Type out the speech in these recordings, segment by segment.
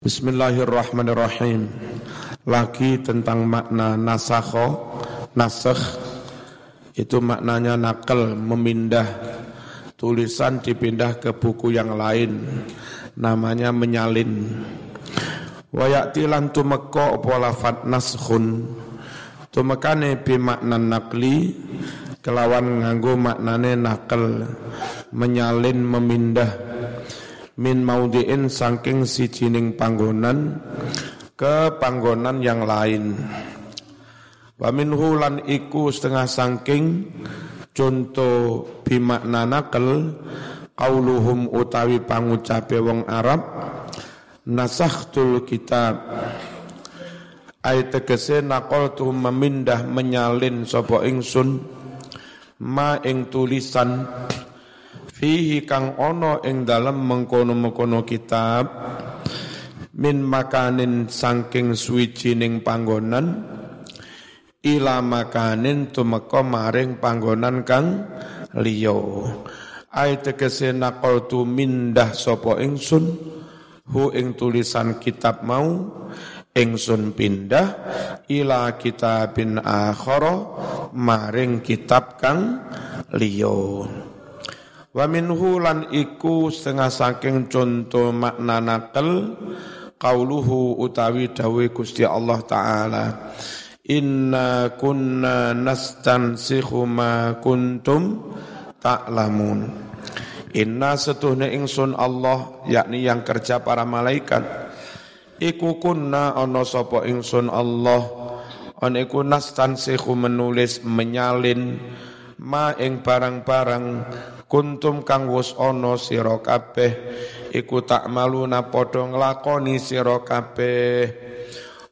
Bismillahirrahmanirrahim. Lagi tentang makna nasakho, nasakh itu maknanya nakal, memindah tulisan dipindah ke buku yang lain. Namanya menyalin. Wa ya'ti lan tumeka apa lafat naskhun. Tumekane bi makna nakli kelawan nganggo maknane nakal, menyalin memindah min maudiin saking sijining panggonan ke panggonan yang lain. Wa minhu lan iku setengah saking contoh bimakna nakal qauluhum utawi pangucape wong Arab nasakhtul kitab ayat tegese tu memindah menyalin sapa ingsun ma ing tulisan fihi kang ono ing dalam mengkono-mengkono kitab min makanin sangking suwijining panggonan ila makanin tumeka maring panggonan kang liya. Ai tegese naqaltu mindah sapa ingsun hu ing tulisan kitab mau ingsun pindah ila kitabin akhara maring kitab kang liya Wa minhu lan iku setengah saking contoh makna nakal qauluhu utawi dawe Gusti Allah taala. Inna kunna nastansikhu ma kuntum ta'lamun. Inna setuhne ingsun Allah yakni yang kerja para malaikat. Iku kunna ono sapa ingsun Allah. On iku nastansikhu menulis menyalin ma ing barang-barang kuntum kang wus ana sira kabeh iku tak maluna padha nglakoni sira kabeh.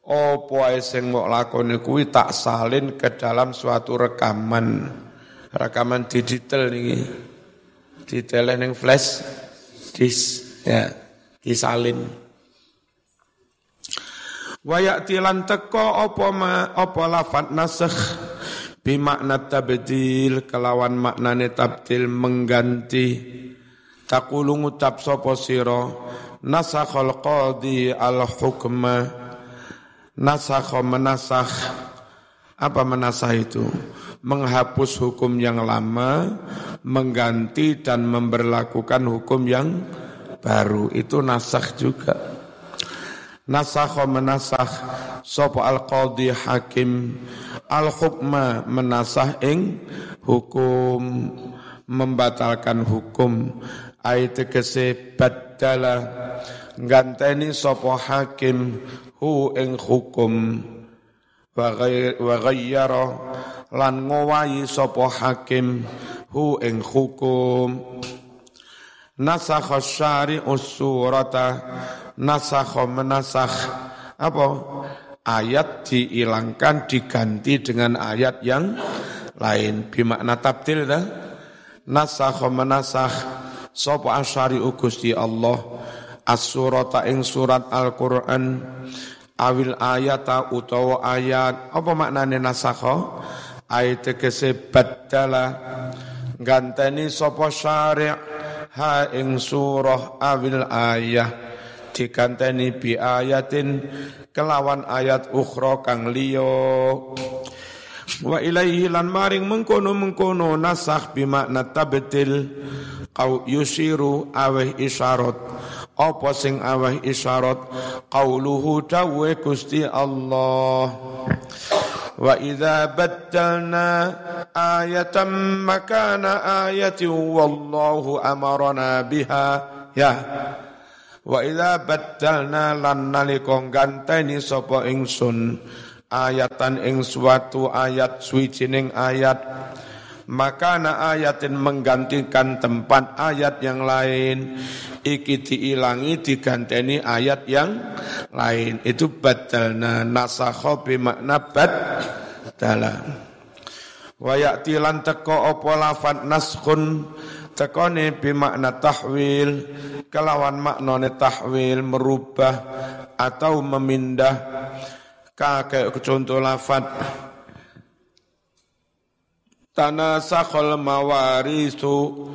Apa ae sing mok lakoni kuwi tak salin ke dalam suatu rekaman. Rekaman digital niki. Detail ning flash disk ya disalin. Wayak tilan teko apa ma apa lafat nasakh bimakna tabdil kelawan maknane tabdil mengganti. Takulu ngucap sapa sira? Nasakhal qadi al hukma nasakh menasakh. Apa menasah itu? Menghapus hukum yang lama mengganti dan memberlakukan hukum yang baru. Itu nasakh juga nasakh menasakh. Sapa al qadi hakim. Al hukma menasah ing hukum. Membatalkan hukum. Ayat tegese badala. Nganteni sapa hakim. Hu ing hukum. Wa ghayyara. Lan ngowahi sapa hakim. Hu ing hukum. Nasakha syari'us surata nasakha menasakh. Apa? Ayat dihilangkan diganti dengan ayat yang lain. Bimakna tabdil dah. Nasakh menasakh. Sapa asyari Gusti Allah. As-surata ing surat Al-Qur'an. Awil ayata utawa ayat. Apa maknane nasakh? Ayat tegese badala. Ganteni sapa syari' ha ing surah awil ayat diganteni bi ayatin kelawan ayat ukhra kang liya. Wa ilaihi lan maring mengkono mengkono nasakh bimakna tabtil qau yusiru aweh isyarat. Apa sing aweh isyarat? Qauluhu dawe Gusti Allah. Wa idza baddalna ayatan makana ayatin wallahu amarna biha. Ya Wa idza baddalna lan nalika ganteni sapa ingsun ayatan ing suatu ayat suwijining ayat maka na ayatin menggantikan tempat ayat yang lain. Iki diilangi diganteni ayat yang lain. Itu badalna nasakha bi makna badala wa ya'ti lan teko apa lafat naskhun tekone bimakna tahwil kelawan maknane tahwil merubah atau memindah kakek contoh lafat tanasakhal mawarisu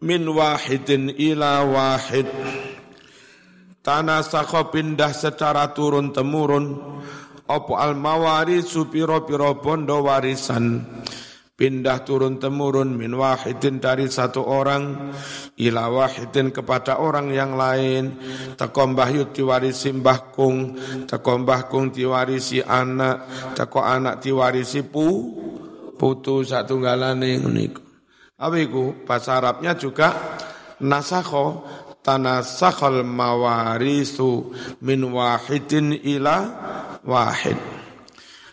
min wahidin ila wahid. Tanah sakho pindah secara turun temurun opo al mawarisu piro bondo warisan pindah turun temurun min wahidin dari satu orang ila wahidin kepada orang yang lain. Teko mbah diwarisi mbah kung teko mbah kung diwarisi anak teko anak diwarisi pu putu satu galane niku apa iku? Bahasa Arabnya juga nasakho tanasakhal mawarisu min wahidin ila wahid.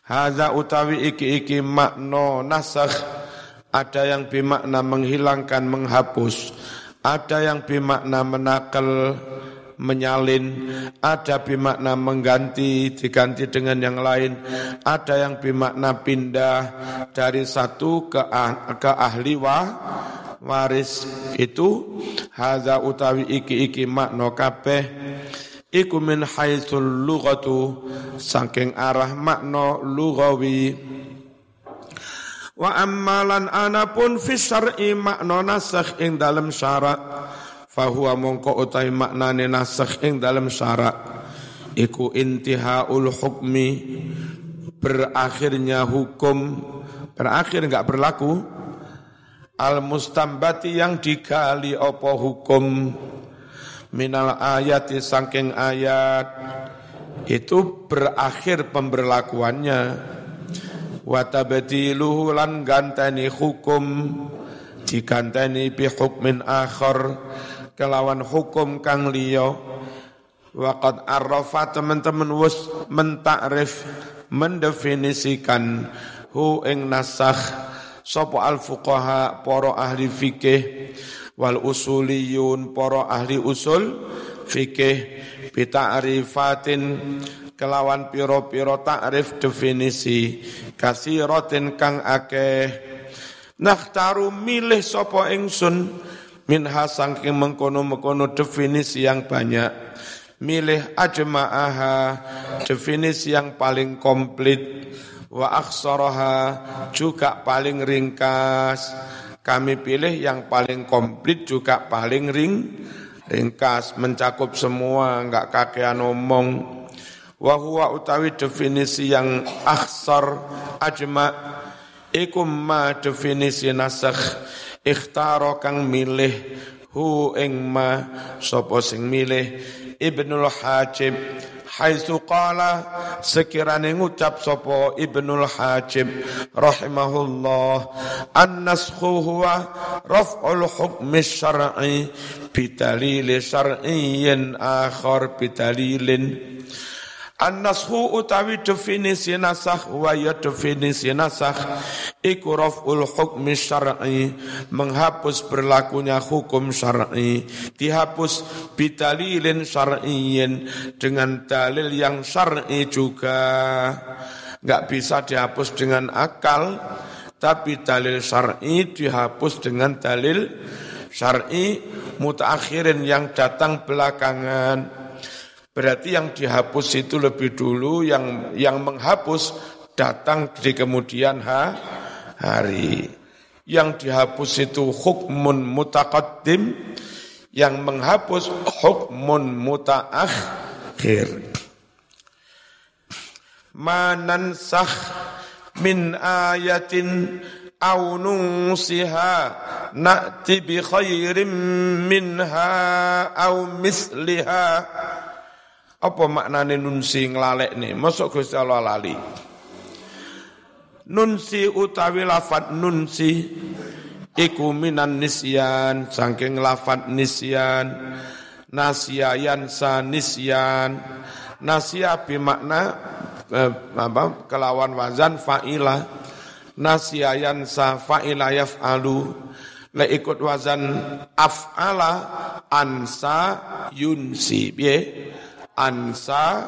Hadza utawi iki-iki makna nasakh. Ada yang bermakna menghilangkan, menghapus, ada yang bermakna menakal, menyalin, ada bermakna mengganti, diganti dengan yang lain, ada yang bermakna pindah dari satu ke, ah, ke ahli wah, waris. Itu hadza utawi iki-iki makna kabeh iku min haitsul lughatu saking arah makna lughawi. Wa ammalan anapun fi syar'i makna nasakh ing dalam syarak fahuwa mongko utai maknane nasakh ing dalam syarak iku intihaul hukmi berakhirnya hukum. Berakhir enggak berlaku. Al mustambati yang digali opo hukum minal ayat saking ayat. Itu berakhir pemberlakuannya. Watabdiluhu lan ganteni hukum. Diganteni bi hukmin akhar. Kelawan hukum kang liya. Waqad arrafa teman-teman wis mentakrif mendefinisikan hu ing nasakh. Sapa al fuqaha para ahli fikih wal usuliyun para ahli usul fikih bita'rifatin kelawan piro-piro ta'rif definisi kasiratin kang akeh. Taru milih sapa ingsun minha saking mengkono-mengkono definisi yang banyak. Milih ajma'aha definisi yang paling komplit. Wa aksaraha juga paling ringkas. Kami pilih yang paling komplit juga paling ring ringkas, mencakup semua, enggak kakean omong. Wa huwa utawi definisi yang aksar ajma ikum ma definisi nasakh ikhtaro kang milih hu ing ma sing milih Ibnul Hajib haitsu qala sekirane ngucap sapa Ibnul Hajib rahimahullah an-naskhu huwa raf'ul hukmi syar'i bidalil syar'iyyin akhar bidalilin An-nashu utawi definisi nasakh wa ya definisi nasakh iku raf'ul hukmi syar'i menghapus berlakunya hukum syar'i dihapus bidalilin syar'iyyin dengan dalil yang syar'i juga. Enggak bisa dihapus dengan akal tapi dalil syar'i dihapus dengan dalil syar'i mutaakhirin yang datang belakangan Berarti yang dihapus itu lebih dulu, yang yang menghapus datang di kemudian ha, hari. Yang dihapus itu hukmun mutaqaddim, yang menghapus hukmun mutaakhir. Manansah min ayatin aw nusiha na'ti bi khairin minha aw misliha apa maknane nunsi nih? Masuk Gusti Allah lali. Nunsi utawi lafat nunsi iku minan nisyan saking lafat nisyan nasiyan sa nisyan. Nasya bimakna eh, apa kelawan wazan fa'ila. Nasyayan sa fa'ila yaf'alu. Le ikut wazan af'ala ansa yunsi. Piye ansa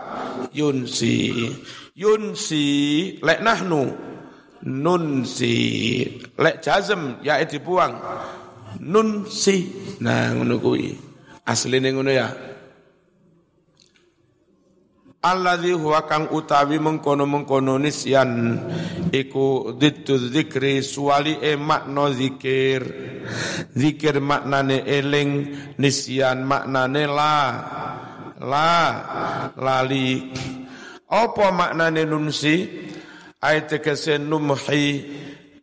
yunsi. Yunsi lek nahnu. Nunsi lek jazm ya dibuang. Nunsi. Nah ngono kuwi. Asline ngono ya. Alladhi huwa kang utawi mengkono-mengkono nisyan iku dittu zikri suwali e makna zikir. Zikir maknane eling nisyan maknane la la lali. Apa maknane nunsi ayat tegese numhi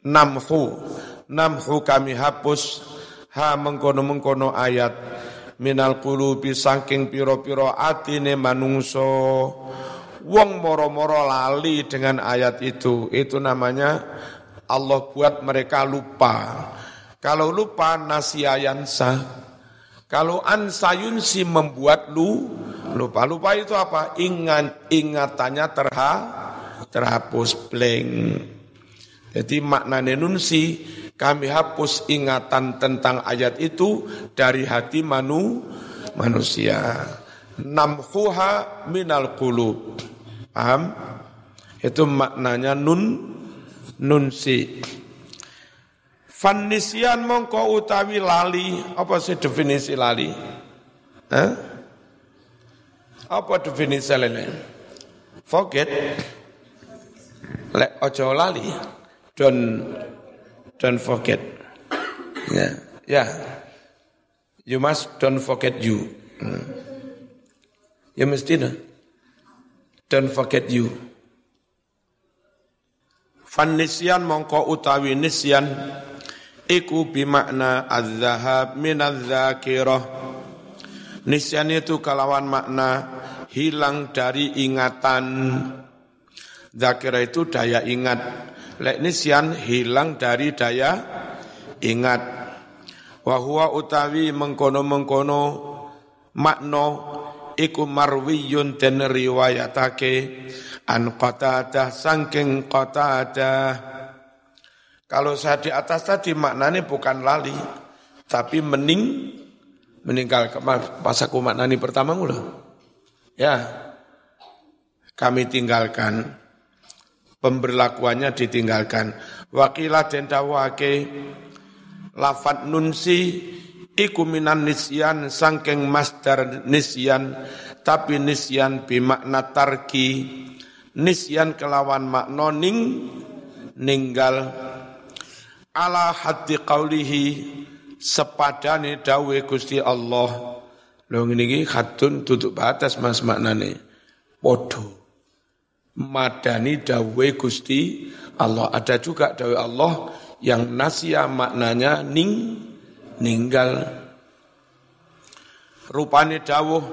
namhu. Namhu kami hapus. Ha mengkono-mengkono ayat. Minal qulubi saking piro-piro atine manungso wong moro-moro lali dengan ayat itu. Itu namanya Allah buat mereka lupa. Kalau lupa nasiayansa kalau ansayunsi membuat lu lupa. Lupa itu apa? Ingat ingatannya terha terhapus blank. Jadi makna nunsi kami hapus ingatan tentang ayat itu dari hati manu manusia. Namhuha minal qulub. Paham? Itu maknanya nun nunsi. Fanisian mongko utawi lali, apa sih definisi lali? Hah? Apa definisi lali? Forget. Lek ojo lali. Don't don't forget. Ya, yeah. Yeah. You must don't forget you. Ya mesti nah. Don't forget you. Fanisian mongko utawi nisyan iku bimakna az-zahab min az-zakirah nisyan itu kalawan makna hilang dari ingatan zakirah itu daya ingat lek nisyan hilang dari daya ingat wa huwa utawi mengkono-mengkono makna iku marwiyun den riwayatake an qatadah sangking qatadah kalau saya di atas tadi maknanya bukan lali, tapi mening meninggal. Pas aku maknani pertama mula. Ya, kami tinggalkan. Pemberlakuannya ditinggalkan. Wakilah dan dawake lafat nunsi iku minan nisyan sangking masdar nisyan tapi nisyan bimakna tarki nisyan kelawan makna ning ninggal ala haddi qawlihi sepadane dawe Gusti Allah. Lho ngene iki hadun tutup batas Mas maknane. Podo. Madani dawe Gusti Allah. Ada juga dawe Allah yang nasia maknanya ning ninggal. Rupane dawuh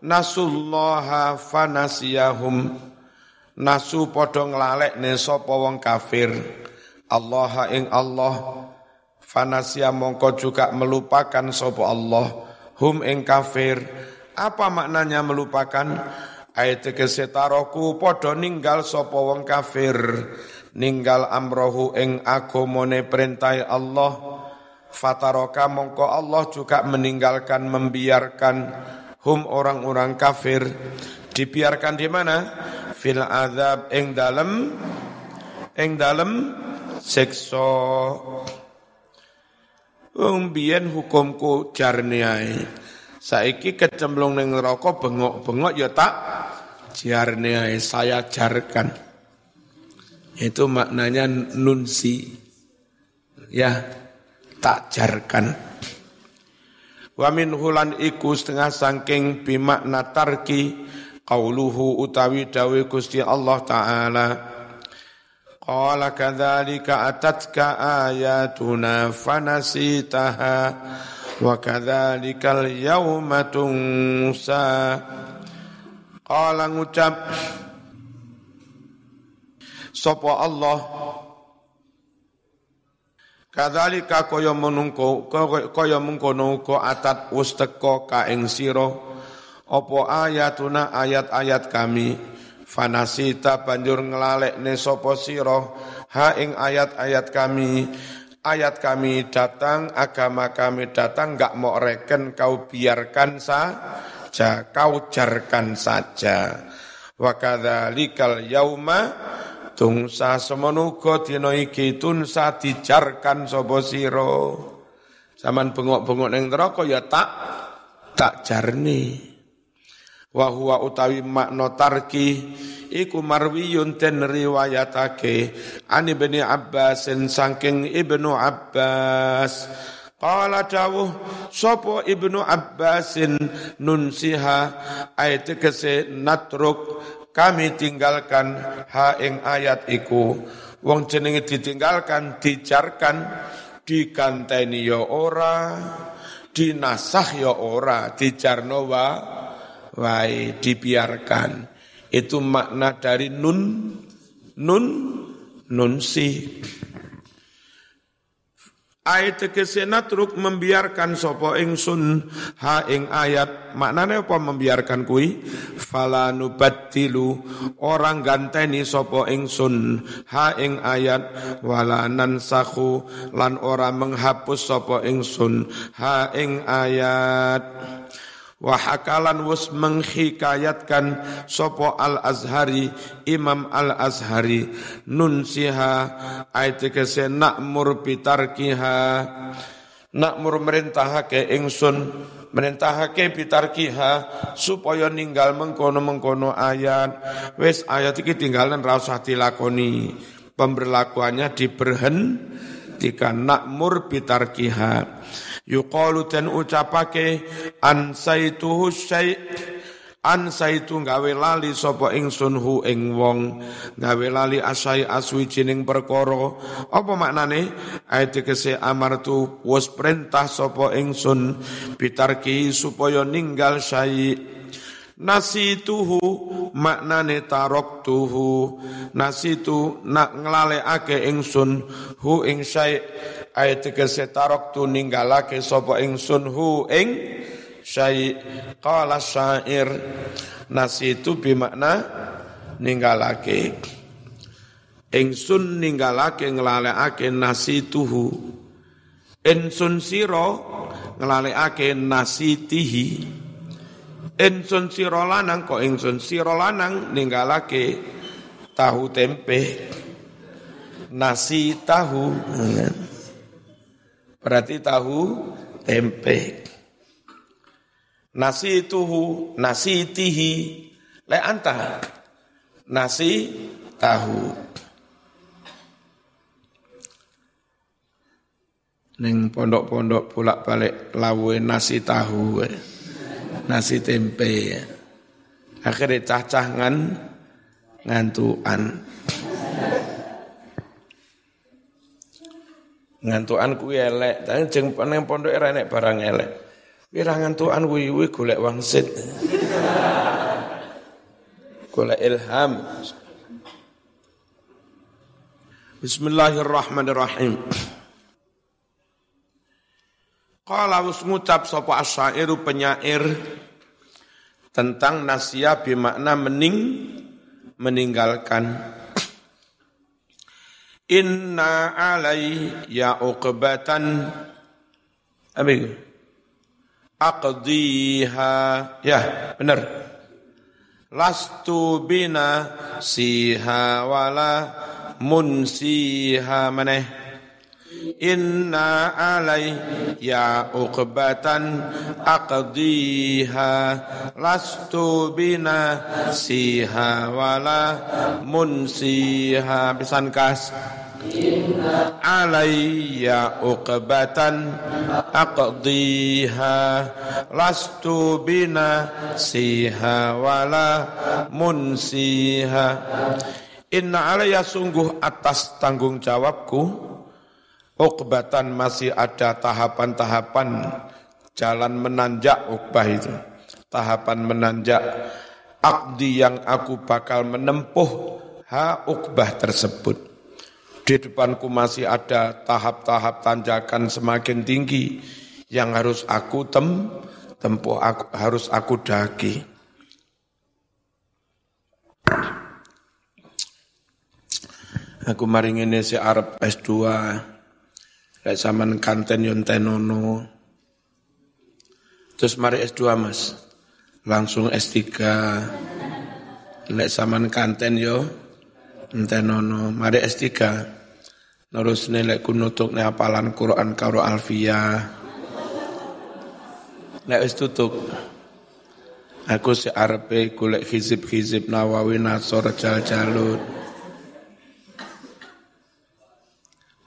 nasullaha fanasiyahum nasu padha nglalekne sapa wong kafir Allah ing Allah fanasia mongko juga melupakan sopo Allah hum ing kafir. Apa maknanya melupakan? Ayat kesetaroku podo ninggal sopo wong kafir. Ninggal amrohu ing agomone perintai Allah. Fataroka mongko Allah juga meninggalkan membiarkan hum orang-orang kafir. Dibiarkan di mana? Fil azab ing dalem ing dalem sekso Wong biyen hukumku jarne ae. Saiki kecemplung ning neraka bengok-bengok ya tak jarne ae saya jarkan. Itu maknanya nunsi. Ya, tak jarkan. Wa min hulan iku setengah sangking bimakna tarki qauluhu utawi dawe Gusti Allah taala Qala kadzalika atatka ayatuna fanasitaha wa kadzalikal yaumatunsa. qala ngucap Sopo Allah? Kadzalika kaya menungko kaya mengkono atat wis teka ka ing sira. Apa ayatuna ayat-ayat kami? Fanasita banjur ne sopo siro ha ing ayat-ayat kami. Ayat kami datang agama kami datang enggak mau reken kau biarkan saja kau jarkan saja. Wa kadzalikal yauma tungsa semenuga dina iki tunsa dijarkan sapa sira. Saman bengok-bengok ning neraka ya tak tak jarni wa huwa utawi makna tarki iku marwiyun ten riwayatake ani ibni Abbas saking ibnu Abbas. Qala dawuh sapa Ibnu Abbasin nunsiha ayat kese natruk kami tinggalkan ha ing ayat iku. Wong jenenge ditinggalkan dijarkan dikanteni ya ora dinasah ya ora dijarno wa wae dibiarkan. Itu makna dari nun nun nunsi. Ayat tegese natruk membiarkan sopo ingsun ha ing ayat. Maknane apa membiarkan kui fala nubaddilu orang ganteni sopo ingsun ha ing ayat. Wala nansahu lan ora menghapus sopo ingsun ha ing ayat Wahakalan wus menghikayatkan sopo al azhari imam al azhari nun siha ayat kese nakmur pitarkiha. Nakmur merintahake ingsun merintahake pitarkiha supaya ninggal mengkono mengkono ayat. Wes ayat iki tinggalan rasa dilakoni. Pemberlakuannya diberhentikan nakmur pitarkiha yuqalu dan ucapake an saituhu syai' an saitu gawe lali sapa ingsun hu ing wong. Gawe lali asai aswijining perkara. Apa maknane? Ayat kese amartu wis perintah sapa ingsun bitarki supaya ninggal syai' nasituhu maknane taroktuhu. Nasitu nak nglalekake ingsun hu ing ayat tegese taroktu ninggalake sapa ingsun hu ing syai qala syair. Nasitu bimakna ninggalake. Ingsun ninggalake nglalekake nasituhu ingsun sira nglalekake nasitihi Ingsun sira lanang kok ingsun sira lanang ninggalake tahu tempe. Nasi tahu berarti tahu tempe. Nasi tuhu nasi tihi. Le anta? Nasi tahu. Neng pondok-pondok pulak balik lawe nasi tahu eh. Nasi tempe. Akhirnya cacah ngan ngantuan. Ngantuan ku elek, tapi jeng nang pondok era nek barang elek. Wira ngantuan kuwi kuwi golek wangsit. golek ilham. Bismillahirrahmanirrahim. Qala wis ngucap sapa asyairu penyair tentang nasia bermakna mening meninggalkan Inna alai ya uqbatan Amin Aqdiha. Ya benar. Lastu bina siha wala munsiha maneh inna ya uqbatan aqdiha. Lastu bina siha wala munsiha. Pisan kas. Alayya uqbatan aqdiha. Lastu bina siha wala munsiha. Inna alayya sungguh atas tanggung jawabku Ukbatan masih ada tahapan-tahapan jalan menanjak ukbah itu. Tahapan menanjak akdi yang aku bakal menempuh ha ukbah tersebut. Di depanku masih ada tahap-tahap tanjakan semakin tinggi yang harus aku tem tempuh aku, harus aku daki. Aku maringin si Arab S2 Lek zaman kanten yon tenono. Terus mari S2 Mas. Langsung S3. Lek zaman kanten yo tenono. Mari S3. Terus nilai kunutuk ne apalan Quran karo Alfia. Lek wis tutup. Aku si arepe golek hizib-hizib Nawawi Nasor Jal Jalut.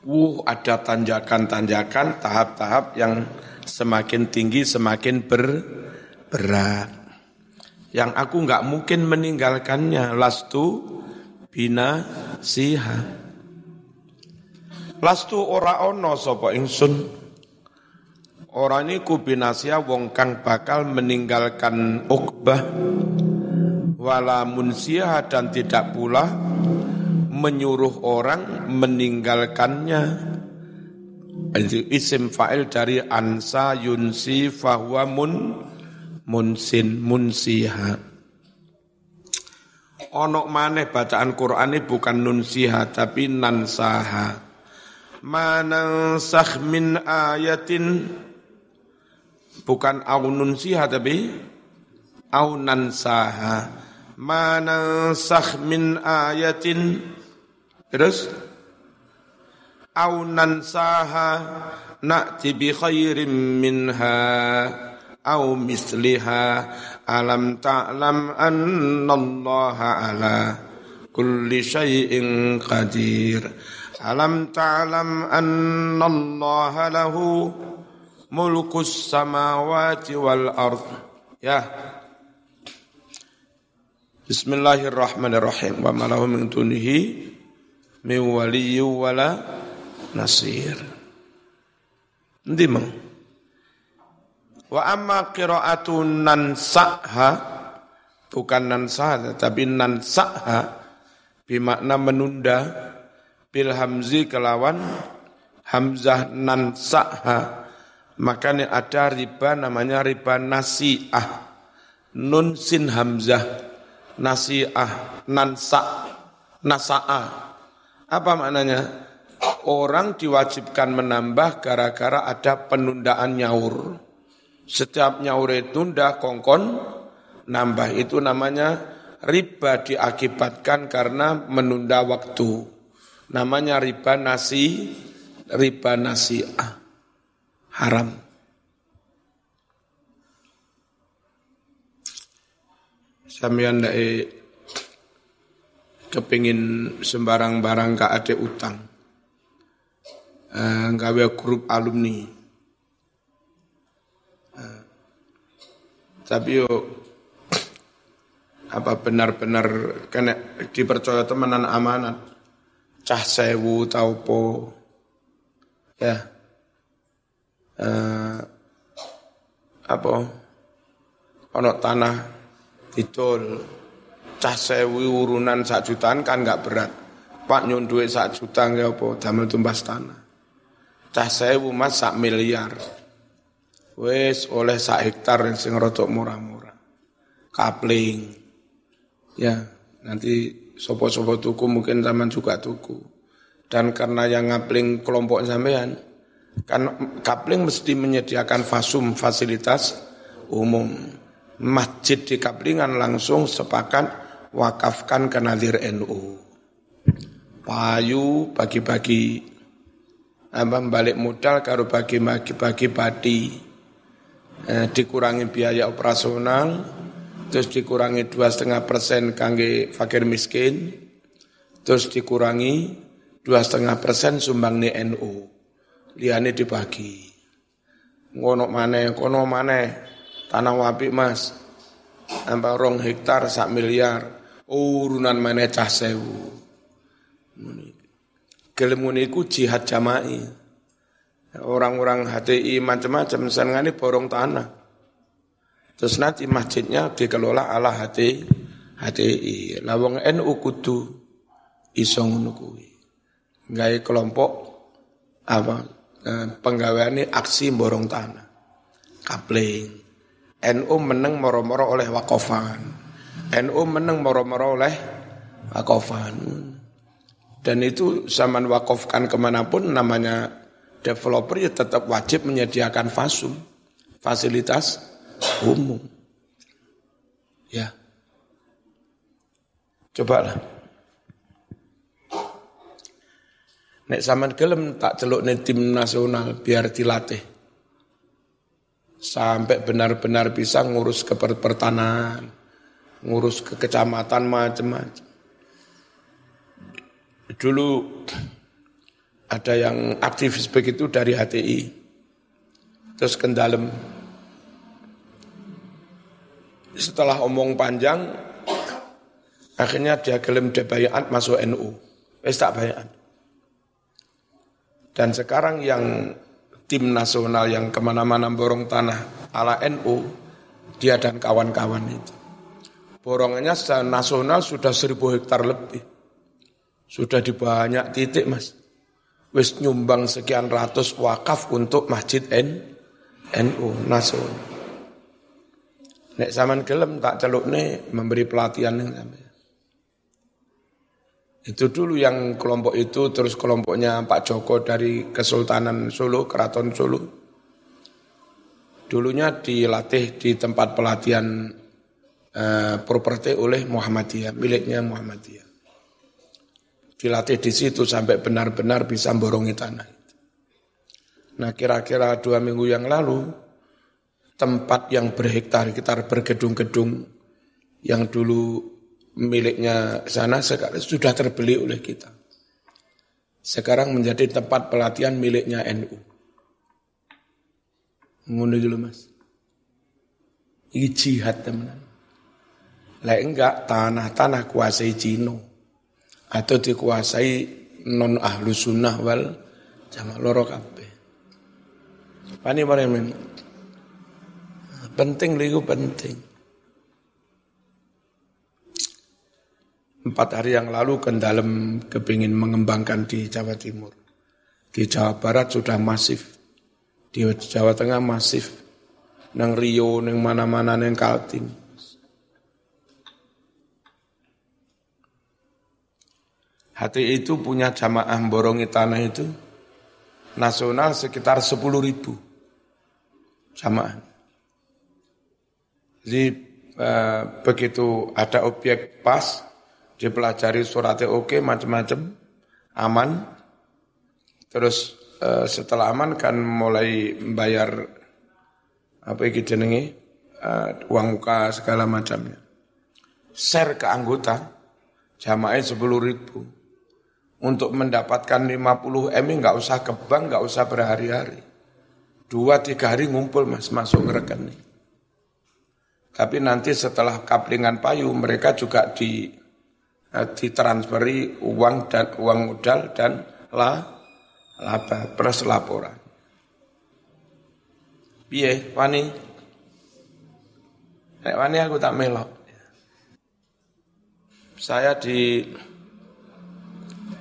Wuh, ada tanjakan-tanjakan, tahap-tahap yang semakin tinggi, semakin ber, berat. Yang aku nggak mungkin meninggalkannya. Lastu bina siha. Lastu ora ono sopo ingsun. Orang ini kubinasia wong kang bakal meninggalkan ukbah wala munsiha dan tidak pula menyuruh orang meninggalkannya. Isim fa'il dari ansa yunsi fahuwa mun munsin munsiha. Onok maneh bacaan Quran ini bukan nunsiha tapi nansaha. Manansakh min ayatin bukan au nunsiha tapi au nansaha. Manansakh min ayatin Terus? Au nansaha na'ti bi khairin minha au misliha. Alam ta'lam anna Allah ala kulli syai'in qadir. Alam ta'lam anna Allah lahu mulkus samawati wal ard. Ya. Bismillahirrahmanirrahim. Wa ma min dunihi min waliyyu wala nasir. Endi mang? Wa amma qiraatu nansa'ha bukan nansa'ha tapi nansa'ha bimakna menunda bil hamzi kelawan hamzah nansa'ha makanya ada riba namanya riba nasi'ah nun sin hamzah nasi'ah nansa nasa'a apa maknanya? Orang diwajibkan menambah gara-gara ada penundaan nyaur. Setiap nyaur itu ndak kongkon nambah itu namanya riba diakibatkan karena menunda waktu. Namanya riba nasi, riba nasi ah, haram. Dai kepingin sembarang barang gak ada utang. Uh, gawe grup alumni. Uh, tapi yo apa benar-benar kena dipercaya temenan amanat? Cah sewu tau po. Ya. Uh, apa? Ono tanah didol cah sewi urunan sak jutaan kan nggak berat. Pak nyun duit sak juta nggak apa, damel tumbas tanah. Cah sewu mas sak miliar. Wes oleh sak hektar yang sing rotok murah-murah. Kapling. Ya, nanti sopo-sopo tuku mungkin zaman juga tuku. Dan karena yang ngapling kelompok sampean, kan kapling mesti menyediakan fasum fasilitas umum. Masjid di kaplingan langsung sepakat wakafkan ke Nadir NU. Payu bagi-bagi apa balik modal karo bagi-bagi bagi padi. Eh, dikurangi biaya operasional, terus dikurangi dua setengah persen kangge fakir miskin, terus dikurangi dua setengah persen sumbang ni NU. Liane dibagi. Ngono mana, kono mana, tanah wapi mas, tambah rong hektar sak miliar, urunan mana cah sewu. Gelem iku jihad jama'i. Orang-orang HTI macam-macam senengane borong tanah. Terus nanti masjidnya dikelola ala HTI. HTI. Lawang NU kudu iso ngono kuwi. Gawe kelompok apa eh, penggaweane aksi borong tanah. Kapling. NU meneng moro-moro oleh wakofan. NU menang moro-moro oleh wakofan. Dan itu zaman wakofkan ke mana pun namanya developer ya tetap wajib menyediakan fasum, fasilitas umum. Ya. Cobalah. Nek zaman gelem tak celuk nih tim nasional biar dilatih. Sampai benar-benar bisa ngurus kepertanahan ngurus ke kecamatan macam-macam. Dulu ada yang aktivis begitu dari HTI. Terus kendalem. Setelah omong panjang, akhirnya dia gelem debayat masuk NU. Wes tak bayat. Dan sekarang yang tim nasional yang ke mana-mana borong tanah ala NU, dia dan kawan-kawan itu. Borongannya secara nasional sudah seribu hektar lebih. Sudah di banyak titik mas. Wis nyumbang sekian ratus wakaf untuk masjid N, NU nasional. Nek zaman gelem tak celuk nih memberi pelatihan sampai. Itu dulu yang kelompok itu, terus kelompoknya Pak Joko dari Kesultanan Solo, Keraton Solo. Dulunya dilatih di tempat pelatihan eh, properti oleh Muhammadiyah, miliknya Muhammadiyah. Dilatih di situ sampai benar-benar bisa borongi tanah. Nah kira-kira dua minggu yang lalu, tempat yang berhektar-hektar bergedung-gedung yang dulu miliknya sana sekarang sudah terbeli oleh kita. Sekarang menjadi tempat pelatihan miliknya NU. Ngono dulu mas. Ini jihad teman. Lah enggak tanah-tanah kuasai Cino atau dikuasai non ahlu sunnah wal jamaah loro kabeh. Pani Penting liku penting. Empat hari yang lalu Kendalem kepingin mengembangkan di Jawa Timur. Di Jawa Barat sudah masif. Di Jawa Tengah masif. Nang Rio, nang mana-mana, nang Kaltim. Hati itu punya jamaah borongi tanah itu nasional sekitar 10 ribu jamaah. Jadi eh, begitu ada objek pas, dipelajari suratnya oke, macam-macam, aman. Terus uh, setelah aman kan mulai membayar apa itu jenenge uh, uang muka segala macamnya. Share ke anggota jamaah sepuluh ribu untuk mendapatkan 50 M nggak usah ke bank, nggak usah berhari-hari. Dua tiga hari ngumpul mas masuk ke rekening. Tapi nanti setelah kaplingan payu mereka juga di Eh, ditransferi uang dan uang modal dan la laba plus laporan. Piye, wani? Nek wani aku tak melok. Saya di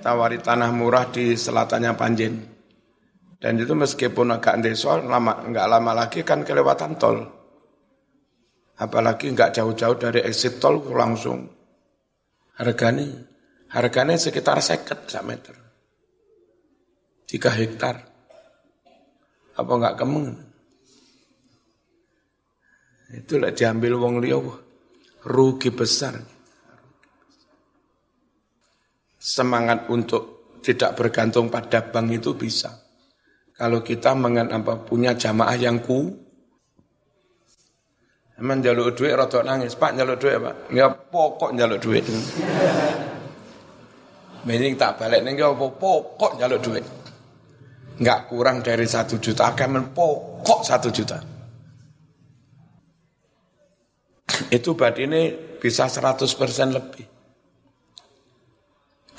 tawari tanah murah di selatannya Panjen. Dan itu meskipun agak desa, lama, enggak lama lagi kan kelewatan tol. Apalagi enggak jauh-jauh dari exit tol langsung Harganya, harganya sekitar seket sak meter. Tiga hektar. Apa enggak kemeng? Itu lah diambil wong liya rugi besar. Semangat untuk tidak bergantung pada bank itu bisa. Kalau kita mengen apa punya jamaah yang ku, Emang jaluk duit rada nangis, Pak jaluk duit Pak. Ya pokok jaluk duit. Mending tak balik nih apa pokok jaluk duit. Enggak kurang dari satu juta, akan pokok satu juta. Itu berarti ini bisa 100% lebih.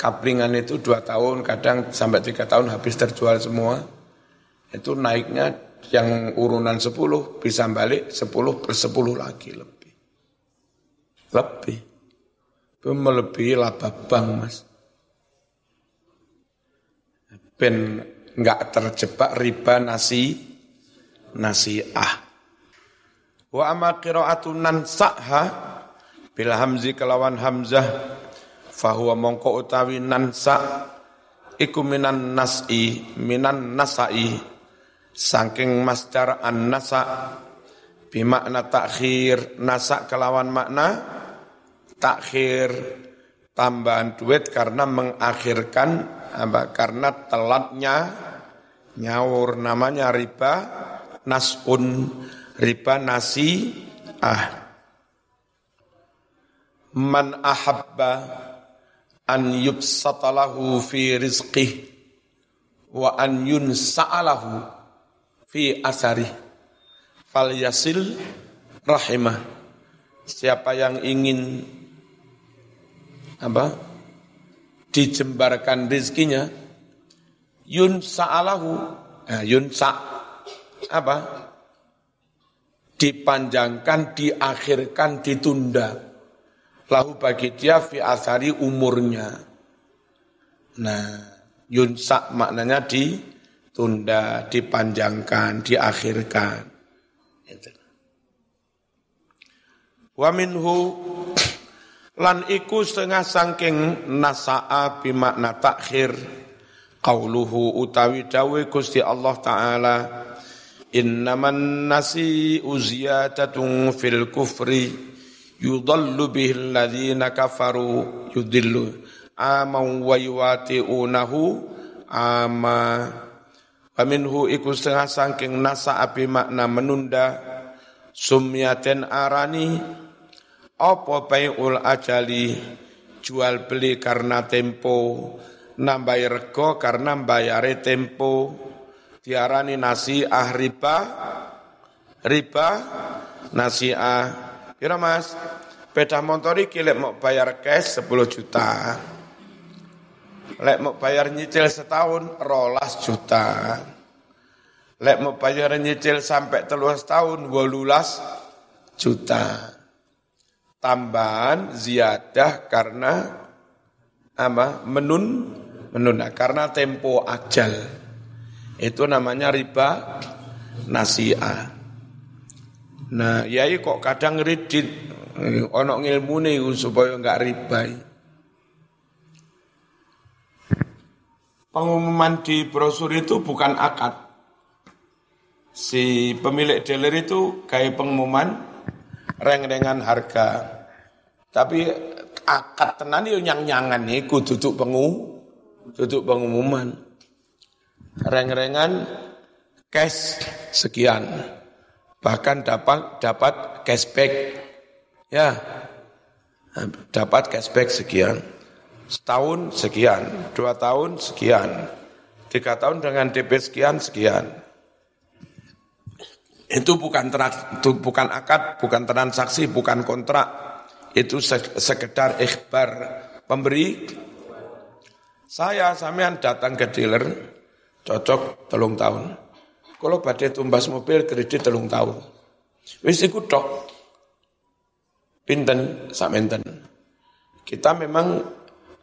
Kaplingan itu dua tahun, kadang sampai tiga tahun habis terjual semua. Itu naiknya yang urunan 10 bisa balik 10 per 10 lagi lebih. Lebih. Itu melebihi laba bank mas. Ben enggak terjebak riba nasi nasi ah. Wa amma qira'atun nansa'ha bil hamzi kelawan hamzah fahuwa mongko utawi nansa iku minan nas'i minan nasai saking masdar an-nasa bimakna takhir nasa kelawan makna takhir tambahan duit karena mengakhirkan apa karena telatnya nyawur namanya riba nasun riba nasi ah. Man ahabba an yubsatalahu fi rizqih wa an yunsa'alahu fi asari fal yasil rahimah. Siapa yang ingin apa dijembarkan rizkinya yun sa'alahu nah, yun sa apa dipanjangkan diakhirkan ditunda lahu bagi dia fi asari umurnya. Nah yun sa maknanya ditunda dipanjangkan diakhirkan. Wa minhu lan iku setengah sangking nasa'a bimakna takhir qauluhu utawi dawe Gusti Allah taala innaman nasi uziyatatun fil kufri yudallu bihi alladhina kafaru yudillu. Aman wa yuwati'unahu ama wa minhu iku setengah sangking nasa'a bimakna menunda. Sumyaten arani apa bai'ul ajali? Jual beli karena tempo nambah rego karena bayare tempo. Diarani nasiah riba riba nasiah kira mas beda motor iki lek mau bayar cash 10 juta lek mau bayar nyicil setahun rolas juta lek mau bayar nyicil sampai telus tahun 12 juta tambahan ziyadah karena apa? menun menunda karena tempo ajal. Itu namanya riba nasiah. Nah, yai kok kadang ridit onok ngilmu nih supaya enggak riba. Pengumuman di brosur itu bukan akad. Si pemilik dealer itu kayak pengumuman reng-rengan harga. Tapi akad tenan yo nyang-nyangan niku duduk pengu duduk pengumuman. Reng-rengan cash sekian. Bahkan dapat dapat cashback. Ya. Dapat cashback sekian. Setahun sekian, dua tahun sekian, tiga tahun dengan DP sekian sekian. Itu bukan itu bukan akad, bukan transaksi, bukan kontrak. Itu sekedar ikhbar pemberi. Saya sampean datang ke dealer cocok telung tahun. Kalau badai tumbas mobil kredit telung tahun. Wis iku tok. Pinten samenten. Kita memang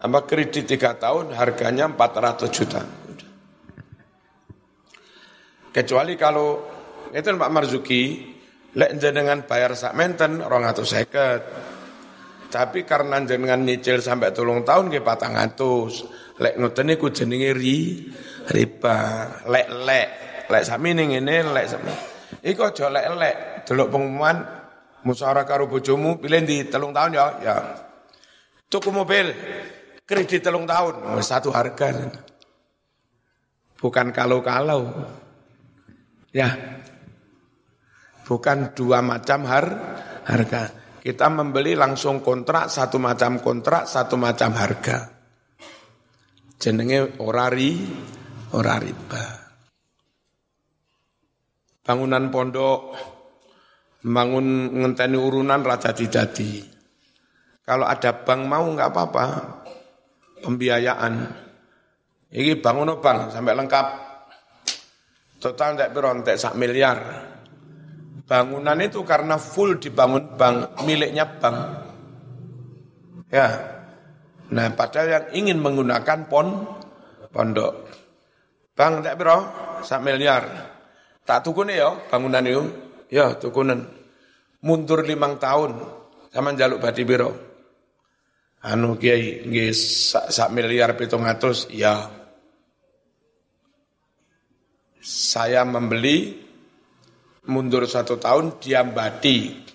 apa kredit tiga tahun harganya 400 juta. Kecuali kalau itu Pak Marzuki, lek jenengan bayar sak menten seket. Tapi karena jenengan nyicil sampai tolong tahun patang atus. Lek ngoten niku jenenge ri riba. Lek lek sami ning ngene lek sami. Iku aja lek lek delok pengumuman musyawarah karo bojomu pilih di telung tahun ya. Ya. Tuku mobil kredit telung tahun satu harga. Bukan kalau-kalau. Ya, bukan dua macam har, harga. Kita membeli langsung kontrak, satu macam kontrak, satu macam harga. Jenenge orari, ora riba. Bangunan pondok, bangun ngenteni urunan raja didadi. Kalau ada bank mau nggak apa-apa, pembiayaan. Ini bangun bang sampai lengkap. Total tidak berontek sak miliar. Bangunan itu karena full dibangun bank, miliknya bank. Ya. Nah, padahal yang ingin menggunakan pon pondok. Bang tak bro, sak miliar. Tak tukune ya bangunan itu. Ya, tukunan. Mundur limang tahun sama jaluk badi biro. Anu kiai nggih sak, sak miliar pitung atus ya. Saya membeli mundur satu tahun dia badi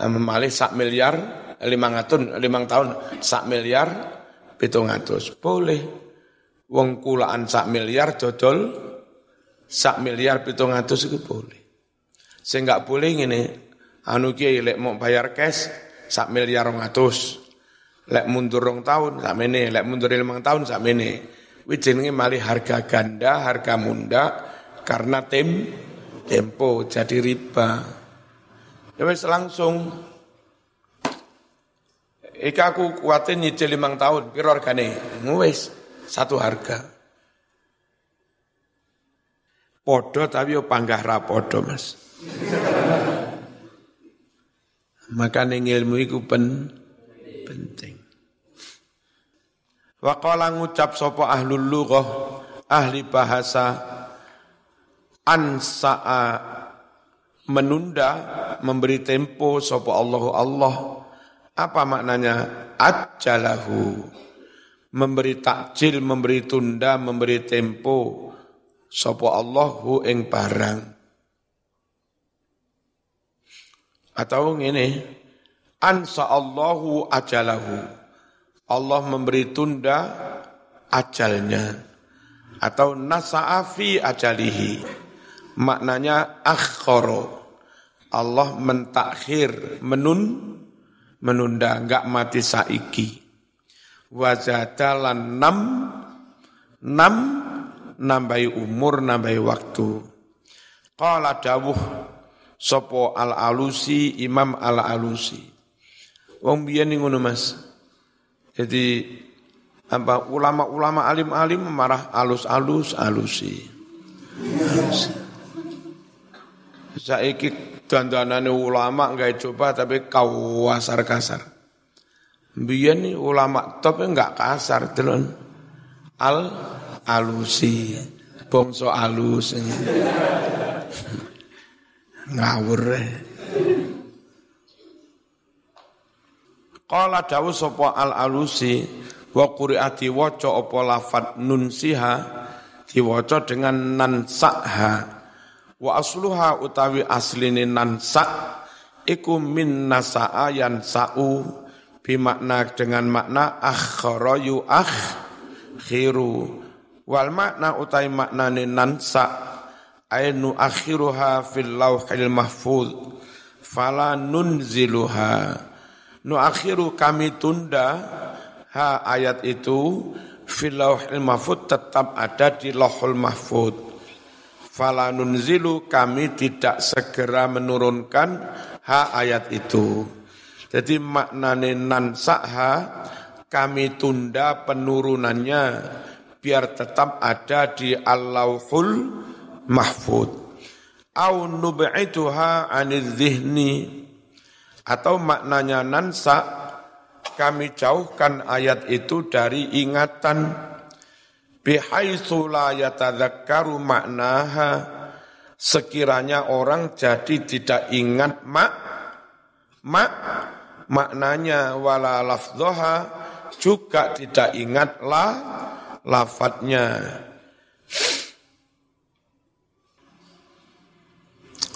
memalih sak miliar lima ngatun lima tahun sak miliar pitung ngatus boleh wong kulaan sak miliar dodol sak miliar pitung ngatus itu boleh sehingga boleh ini anu kiai lek mau bayar cash sak miliar ngatus lek mundur rong tahun sak mene lek mundur lima tahun sak mene Wijingi mali harga ganda, harga munda karena tem tempo jadi riba. Ya wis langsung Ika aku kuatin nyicil limang tahun, piro hargane? Wis satu harga. Podo tapi yo panggah ra podo, Mas. Makanya ilmu itu pen, penting. Waqala ngucap sopo ahlul lughah, ahli bahasa ansa'a menunda, memberi tempo sopo Allahu Allah apa maknanya? Ajalahu. Memberi takjil, memberi tunda, memberi tempo. Sopo Allahu ing barang. Atau ini, ansa Allahu ajalahu. Allah memberi tunda ajalnya. Atau nasa'afi ajalihi. Maknanya akhoro. Allah mentakhir, menun, menunda enggak mati saiki wazadalan enam enam nambahi umur nambahi waktu qala dawuh sopo al alusi imam al alusi wong biyen ngono mas jadi apa ulama-ulama alim-alim marah alus-alus alusi saiki dandanane ulama nggak coba tapi kau kasar kasar. Biyen ulama top enggak kasar telon. Al alusi bongso alus. Ngawur. Qala dawu sapa al alusi wa quri'ati waca apa lafat nun siha diwaca dengan nan sakha Wa asluha utawi asline nansa iku min nasa'a sa'u bimakna dengan makna akhara yu akhiru wal makna utawi maknane nansa ainu akhiruha fil lauhil mahfuz fala nunziluha. Nu akhiru kami tunda ha ayat itu fil lauhil mahfuz tetap ada di lauhul mahfuz. Fala nunzilu kami tidak segera menurunkan ha ayat itu. Jadi maknane nansakha kami tunda penurunannya biar tetap ada di Allahul Mahfud. Au nub'ituha anil zihni atau maknanya nansa kami jauhkan ayat itu dari ingatan. Bihaitsu la maknaha. Sekiranya orang jadi tidak ingat mak mak maknanya wala lafdhaha juga tidak ingat la lafadznya.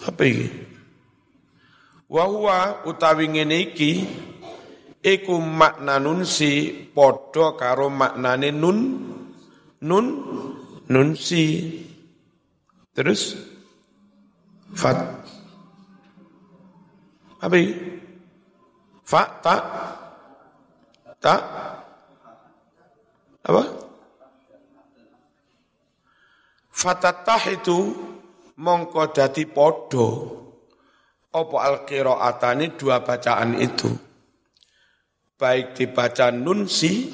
Apa ini? Wa utawi ngene iki iku makna nunsi padha karo maknane nun nun nun si. Terus? Fat. Apa ini? fa ta ta. Apa fatatah itu mongko dadi podo apa al qiraatani dua bacaan itu? Baik dibaca nunsi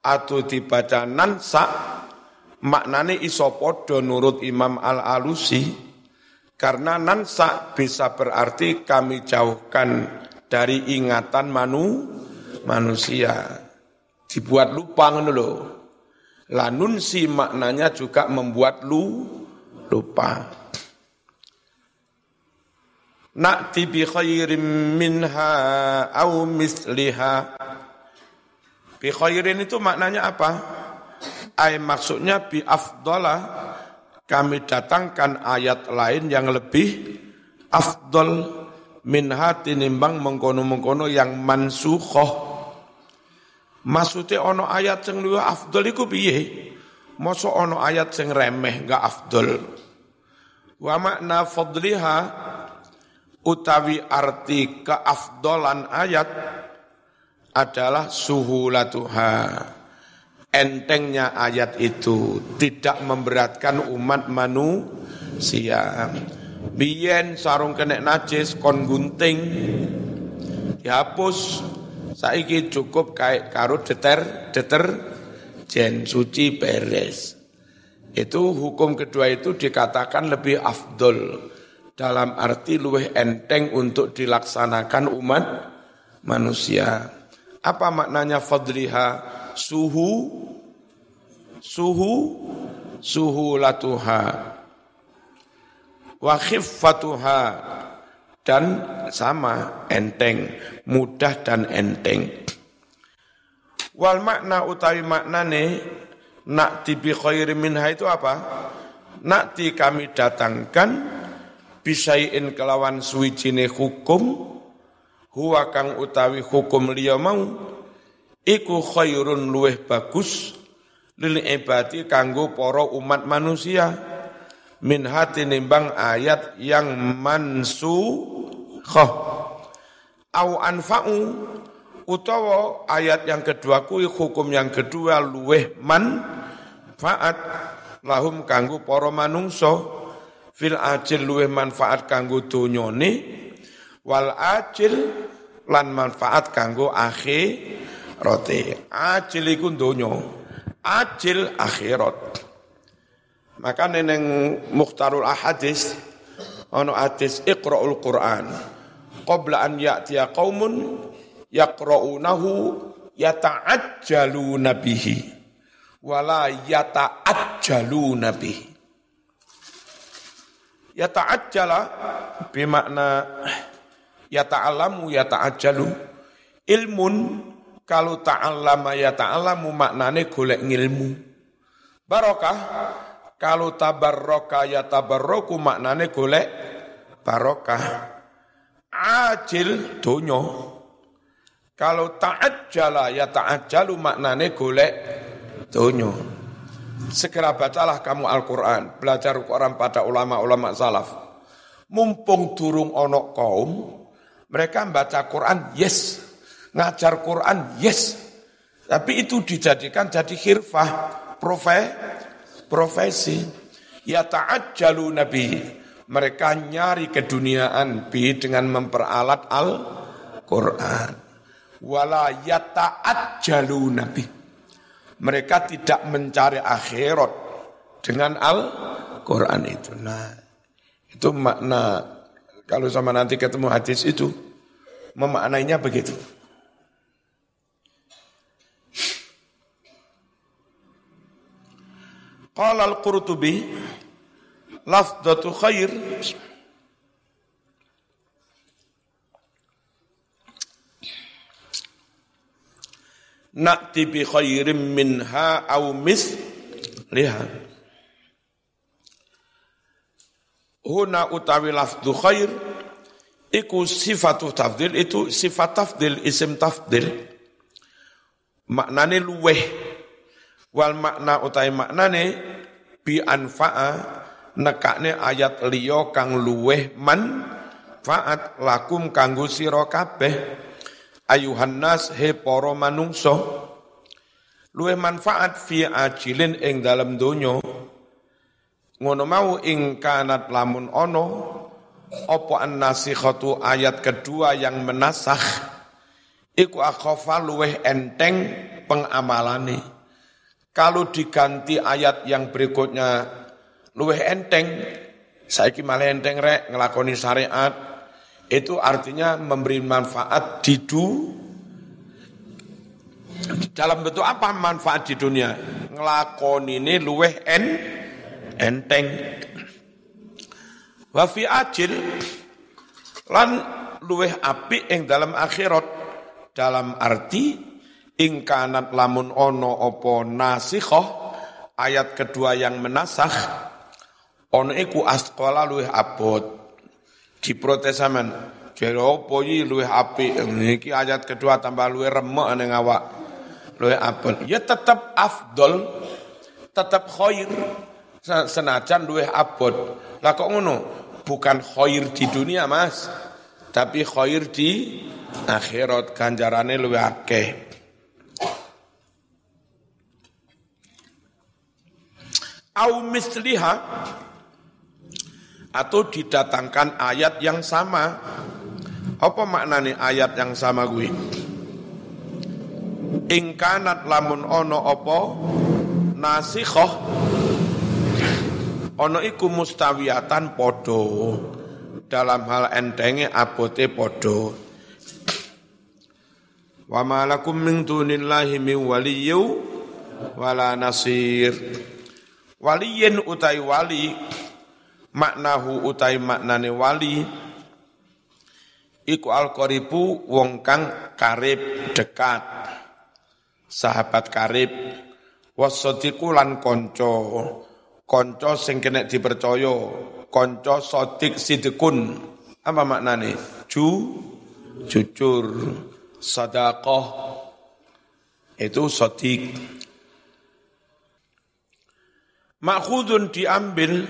atau dibaca nansa maknane iso podo nurut Imam Al-Alusi. Karena nansa bisa berarti kami jauhkan dari ingatan manu manusia. Dibuat lupa ngono lanunsi maknanya juga membuat lu lupa Na'ti bi khairin minha au misliha Bi khairin itu maknanya apa? Ay maksudnya bi afdola kami datangkan ayat lain yang lebih afdol min hati nimbang mengkono-mengkono yang mansukhoh. Maksudnya ono ayat yang luwih afdol iku piye? Masa ono ayat yang remeh gak afdol. Wa makna fadliha utawi arti keafdolan ayat adalah suhulatuha entengnya ayat itu tidak memberatkan umat manusia. Biyen sarung kena najis kon gunting dihapus saiki cukup kayak karo deter deter jen suci beres. Itu hukum kedua itu dikatakan lebih afdol dalam arti luweh enteng untuk dilaksanakan umat manusia. Apa maknanya fadliha? Suhu suhu suhu latuha wa khiffatuha dan sama enteng, mudah dan enteng. Wal makna utawi maknane nakti bi khairi minha itu apa? Nakti kami datangkan bisain kelawan suwijine hukum huwa kang utawi hukum liya mau iku khairun luweh bagus lil ibadi kanggo para umat manusia min hati nimbang ayat yang mansu khoh au anfa'u utawa ayat yang kedua kui hukum yang kedua luweh man faat lahum kanggo para manungso fil ajil luweh manfaat kanggo donyane wal ajil lan manfaat kanggo akhirate. Ajil iku donya ajil akhirat. Maka neneng muhtarul ahadis ono hadis iqra'ul Qur'an qabla an ya'tiya qaumun yaqra'unahu yata'ajjaluna bihi wala yata'ajjaluna bihi. Yata'ajjala bimakna yata'alamu yata'ajjalu. Ilmun kalau ta'allama yata'alamu maknane golek ngilmu. Barokah kalau tabarroka ya tabarroku maknane golek barokah. Ajil dunyo. Kalau ta'ajjala ya ta'ajjalu maknane golek dunyo. Segera bacalah kamu Al-Quran. Belajar Al-Quran pada ulama-ulama salaf. Mumpung durung onok kaum, mereka membaca Quran, yes. Ngajar Quran, yes. Tapi itu dijadikan jadi khirfah, profesi profesi ya ta'ajjalu nabi mereka nyari keduniaan bi dengan memperalat Al-Qur'an. Wala yata'ajjalu nabi. Mereka tidak mencari akhirat dengan Al-Qur'an itu. Nah itu makna kalau sama nanti ketemu hadis itu memaknainya begitu. Qala al-Qurtubi lafdatu khair. Na'ti bi khairim minha au mis. Liha Huna utawi lafdu khair Iku sifatu tafdil Itu sifat tafdil, isim tafdil. Maknane luweh. Wal makna utai maknane bi anfa'a nekakne ayat liya kang luweh man faat lakum kanggo sira kabeh. Ayuhan nas he para manungsa luweh manfaat fi ajilin ing dalem donya. Ngono mau ing kanat lamun ono apa an-nasikhatu ayat kedua yang menasakh? Iku akhafa luweh enteng pengamalane. Kalau diganti ayat yang berikutnya luweh enteng, saya malah enteng rek ngelakoni syariat, itu artinya memberi manfaat di du, dalam bentuk apa manfaat di dunia? Ngelakoni ini luweh en, enteng. Wafi ajil lan luweh api yang dalam akhirat dalam arti ingkanat lamun ono opo nasikhoh ayat kedua yang menasah ono iku askola luwih abot. Diprotes sampean jare opo iki luwih apik? Iki ayat kedua tambah luwih remek ning awak. Luwih abot. Ya tetap afdol tetap khair. Senajan luwih abot. Lah kok ngono? Bukan khair di dunia Mas. Tapi khair di akhirat. Ganjarane luwih akeh. Au misliha atau didatangkan ayat yang sama. Apa maknanya ayat yang sama gue? Ingkanat lamun ono opo nasikhoh. Ono iku mustawiatan podo dalam hal entenge abote podo wa malakum min dunillahi min waliyyu wala nasir. Waliyin utai wali maknahu utai maknane wali iku al-qaribu wong kang karib dekat sahabat karib. Wasadiku lan konco konco sing kena dipercaya konco sodik sidikun. Apa maknane? Ju jujur sadaqah itu sodik makhudun diambil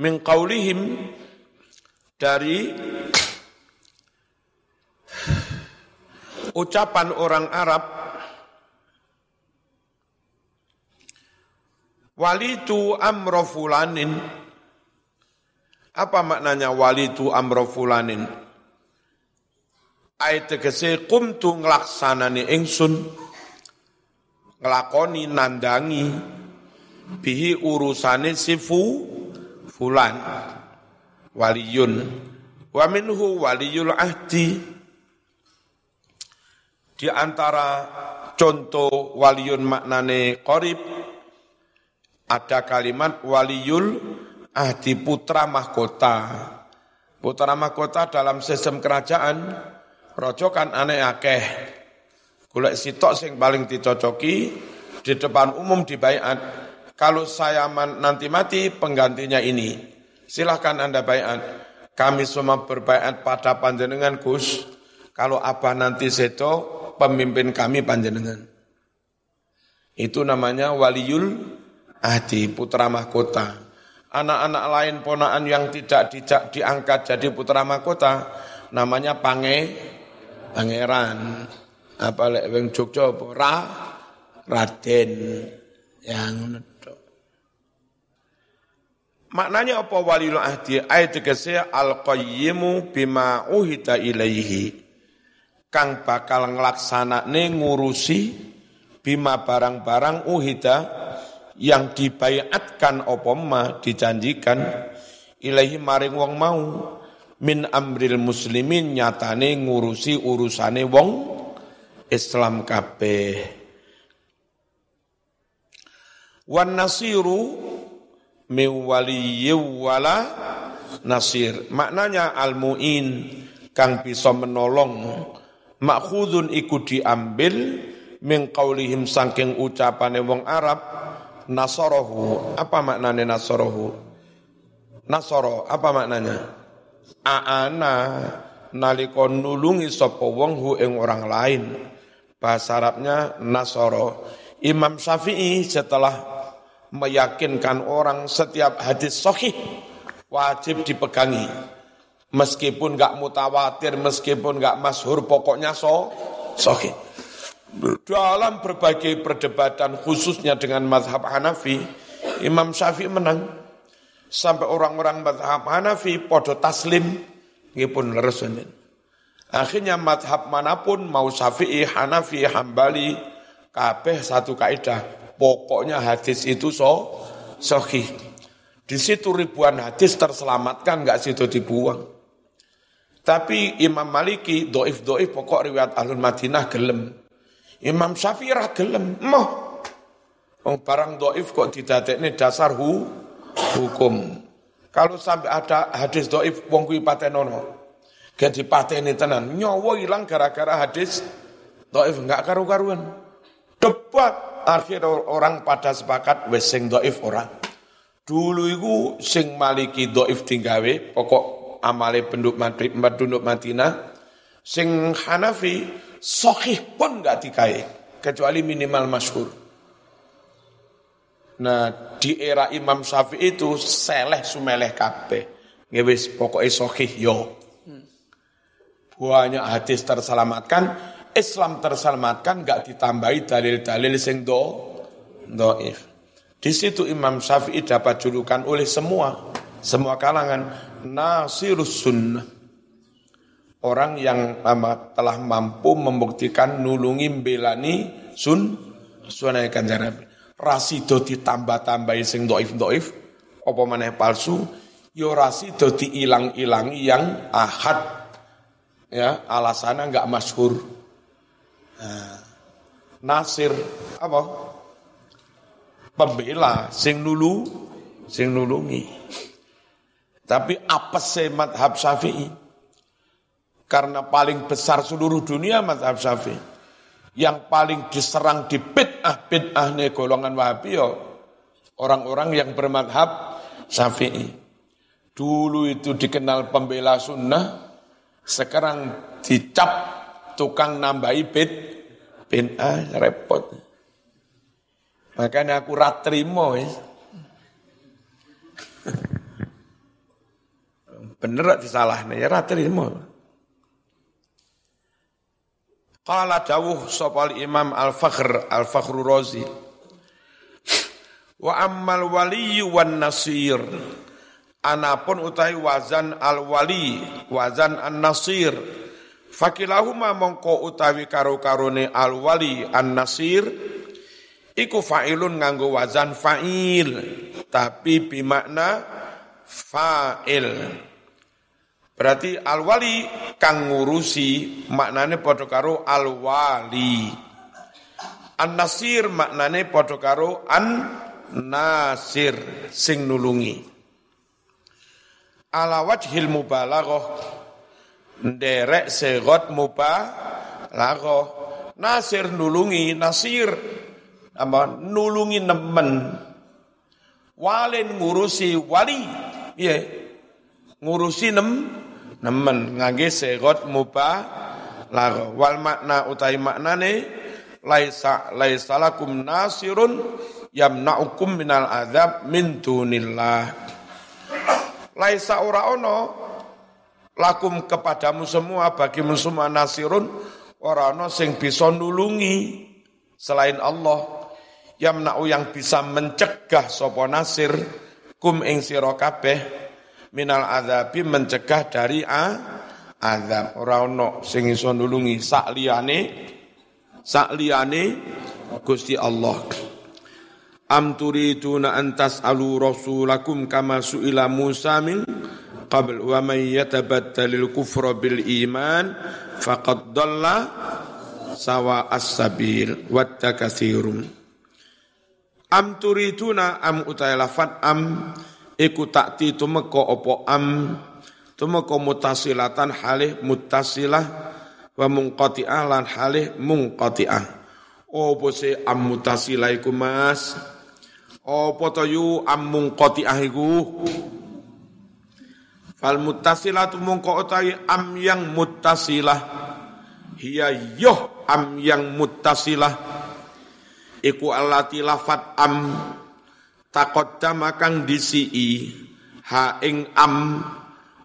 min qaulihim dari ucapan orang Arab walitu amro fulanin. Apa maknanya walitu amro fulanin? Ayat tegese kumtu nglaksanani ingsun nglakoni nandangi bihi urusane sifu fulan waliyun. Wa minhu waliyul ahdi. Di antara contoh waliyun maknane qorib ada kalimat waliyul ahdi putra mahkota. Putra mahkota dalam sistem kerajaan rojo kan aneh akeh. Golek sitok sing paling dicocoki di depan umum dibayat kalau saya nanti mati penggantinya ini. Silahkan anda bayat kami semua berbayat pada panjenengan Gus. Kalau apa nanti seto pemimpin kami panjenengan. Itu namanya waliul ahdi putra mahkota. Anak-anak lain ponaan yang tidak di, diangkat jadi putra mahkota namanya pange pangeran. Apa lek wong Jogja ra Raden. Yang. Maknanya apa waliul ahdi? Ayat tegese al-qayyimu bima uhita ilaihi. Kang bakal nglaksanakne ngurusi bima barang-barang uhida yang dibayatkan apa ma dijanjikan ilahi maring wong mau min amril muslimin nyatane ngurusi urusane wong Islam kabeh. Wan nasiru min wala nasir. Maknanya al-mu'in kang bisa menolong makhudun iku diambil min qaulihim saking ucapane wong Arab nasarahu. Apa maknanya nasarahu? Nasara, apa maknanya? Aana nalika nulungi sapa wong hu ing orang lain. Bahasa Arabnya nasoro. Imam Syafi'i setelah meyakinkan orang setiap hadis sahih wajib dipegangi. Meskipun gak mutawatir, meskipun gak masyhur, pokoknya so, sahih. Dalam berbagai perdebatan khususnya dengan mazhab Hanafi, Imam Syafi'i menang. Sampai orang-orang mazhab Hanafi podo taslim, pun resunin. Akhirnya madhab mana pun, mau Syafi'i, Hanafi, Hambali, kabeh satu kaidah. Pokoknya hadis itu so, sohih. Di situ ribuan hadis terselamatkan, nggak situ dibuang. Tapi Imam Maliki, doif doif pokok riwayat Ahlul Madinah gelem. Imam Syafi'i gelem, moh. Oh, barang doif kok ini dasar hu, hukum. Kalau sampai ada hadis doif, wong kui patenono. Gak dipateni tenan, nyawa hilang gara-gara hadis doif, enggak karu-karuan. Debat, akhir orang pada sepakat, wes sing doif orang. Dulu itu sing maliki doif tinggawe, pokok amale penduduk Madrid, penduduk Madinah, sing Hanafi sokih pun gak dikai, kecuali minimal masyhur. Nah, di era Imam Syafi'i itu seleh sumeleh kabeh. Ngewis pokoknya sokih yo. Banyak hadis terselamatkan, Islam terselamatkan gak ditambahi dalil-dalil sing do doif. Di situ Imam Syafi'i dapat julukan oleh semua, semua kalangan nasirus sunnah. Orang yang telah mampu membuktikan nulungi belani sun sunnah kanjeng Nabi. Rasido ditambah-tambahi sing doif-doif, apa maneh palsu, yo rasido diilang-ilangi yang ahad. Ya, alasannya enggak masyhur. Nasir apa? pembela sing nulu sing nulungi. Tapi apa sih madhab syafi'i? Karena paling besar seluruh dunia madhab syafi'i. Yang paling diserang di bid'ah nih golongan wahabi ya orang-orang yang bermadhab syafi'i. Dulu itu dikenal pembela sunnah, sekarang dicap tukang nambahi bid, bid'ah repot. Makanya aku ratrimo ya. Bener disalahnya ya ratrimo. Qala dawuh sopal Imam Al-Fakhr Al-Fakhru Razi. Wa ammal wali wan nasir. Anapun utai wazan al-wali, wazan an-nasir. Fakilahuma mongko utawi karo-karone al-wali an-nasir iku fa'ilun nganggo wazan fa'il tapi bimakna fa'il. Berarti al-wali kang ngurusi maknane padha karo al-wali. An-nasir maknane padha karo an-nasir sing nulungi. Ala wajhil mubalaghah nderek segot mubalaghah nasir nulungi nasir. Apa? Nulungi nemen. Walin ngurusi wali. Ya ngurusi nem nemen. Ngangge segot muba lago. Wal makna utai maknane laisa laisa lakum nasirun yamna'ukum minal azab min dunillah. Laisa ora ono lakum kepadamu semua bagimu semua nasirun ora ono sing bisa nulungi selain Allah. Yamna'u yang bisa mencegah sopo nasir kum ing sira kabeh minal azabi mencegah dari a azab. Ora ono sing iso nulungi. Sak liyane sak liyane Gusti Allah. Am turiduna an tas'alu rasulakum kama su'ila Musa min qabl wa man yatabaddalil kufra bil iman faqad dalla sawa as-sabil wa katsirum Am turiduna am utai lafat am iku takti tumeka opo am tumeka mutasilatan halih mutasilah wa munqati'ah lan halih munqati'ah. Opo se am mutasilah iku Mas? Opo to yu am munqati'ah iku? Fal mutasilatu mungko utai am yang mutasilah. Hiya yoh am yang mutasilah iku allati lafat am taqaddama kang disi'i. Ha ing am